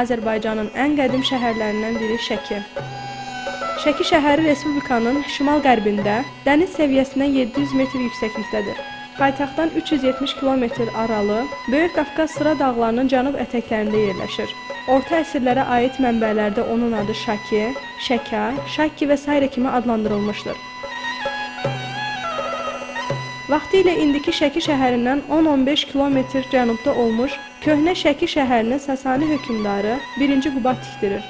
Azərbaycanın ən qədim şəhərlərindən biri Şəki. Şəki şəhəri respublikanın şimal-qərbində, dəniz səviyyəsindən 700 metr yüksəklikdədir. Paytaxtdan 370 kilometr aralı Böyük Qafqaz sıra dağlarının cənub ətəklərində yerləşir. Orta əsrlərə aid mənbələrdə onun adı Şaki, Şəka, Şakki və sairə kimi adlandırılmışdır. Vaxtilə indiki Şəki şəhərindən 10-15 kilometr cənubda olmuş köhnə Şəki şəhərinin Sasani hökmdarı 1-ci Qubad tikdirir.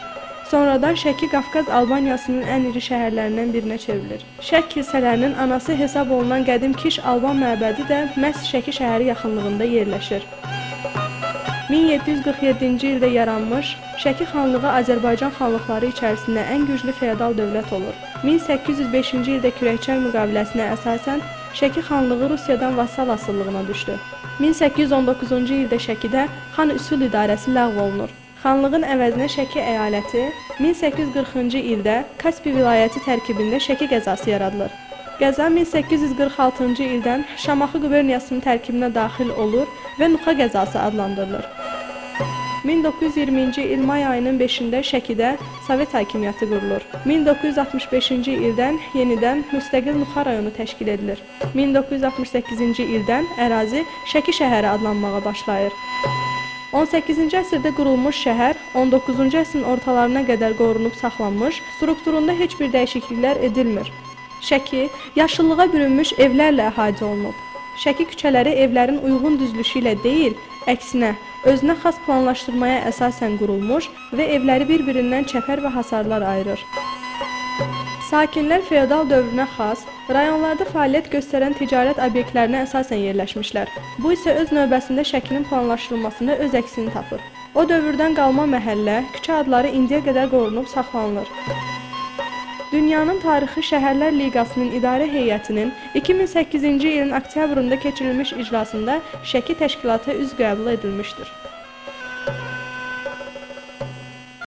Sonradan Şəki Qafqaz Albaniyasının ən iri şəhərlərindən birinə çevrilir. Şək kilsələrinin anası hesab olunan qədim Kiş Alban məbədi də məhz Şəki şəhəri yaxınlığında yerləşir. 1747-ci ildə yaranmış Şəki xanlığı Azərbaycan xanlıqları içərisində ən güclü feodal dövlət olur. 1805-ci ildə Kürəkçay müqaviləsinə əsasən Şəki xanlığı Rusiyadan vassal asıllığına düşdü. 1819-cu ildə Şəkidə xan üsul idarəsi ləğv olunur. Xanlığın əvəzinə Şəki əyaləti 1840-cı ildə Kaspi vilayəti tərkibində Şəki qəzası yaradılır. Qəza 1846-cı ildən Şamaxı quberniyasının tərkibinə daxil olur və Nuxa qəzası adlandırılır. 1920-ci il may ayının 5-də Şəkidə Sovet hakimiyyəti qurulur. 1965-ci ildən yenidən müstəqil Nuxa rayonu təşkil edilir. 1968-ci ildən ərazi Şəki şəhəri adlanmağa başlayır. 18-ci əsrdə qurulmuş şəhər 19-cu əsrin ortalarına qədər qorunub saxlanmış, strukturunda heç bir dəyişikliklər edilmir. Şəki yaşıllığa bürünmüş evlərlə əhatə olunub. Şəki küçələri evlərin uyğun düzülüşü ilə deyil, əksinə özünə xas planlaşdırmaya əsasən qurulmuş və evləri bir-birindən çəpər və hasarlar ayırır. Sakinlər feodal dövrünə xas, rayonlarda fəaliyyət göstərən ticarət obyektlərinə əsasən yerləşmişlər. Bu isə öz növbəsində Şəkinin planlaşdırılmasında öz əksini tapır. O dövrdən qalma məhəllə, küçə adları indiyə qədər qorunub saxlanılır. Dünyanın Tarixi Şəhərlər Liqasının idarə heyətinin 2008-ci ilin oktyabrında keçirilmiş iclasında Şəki təşkilata üzv qəbul edilmişdir.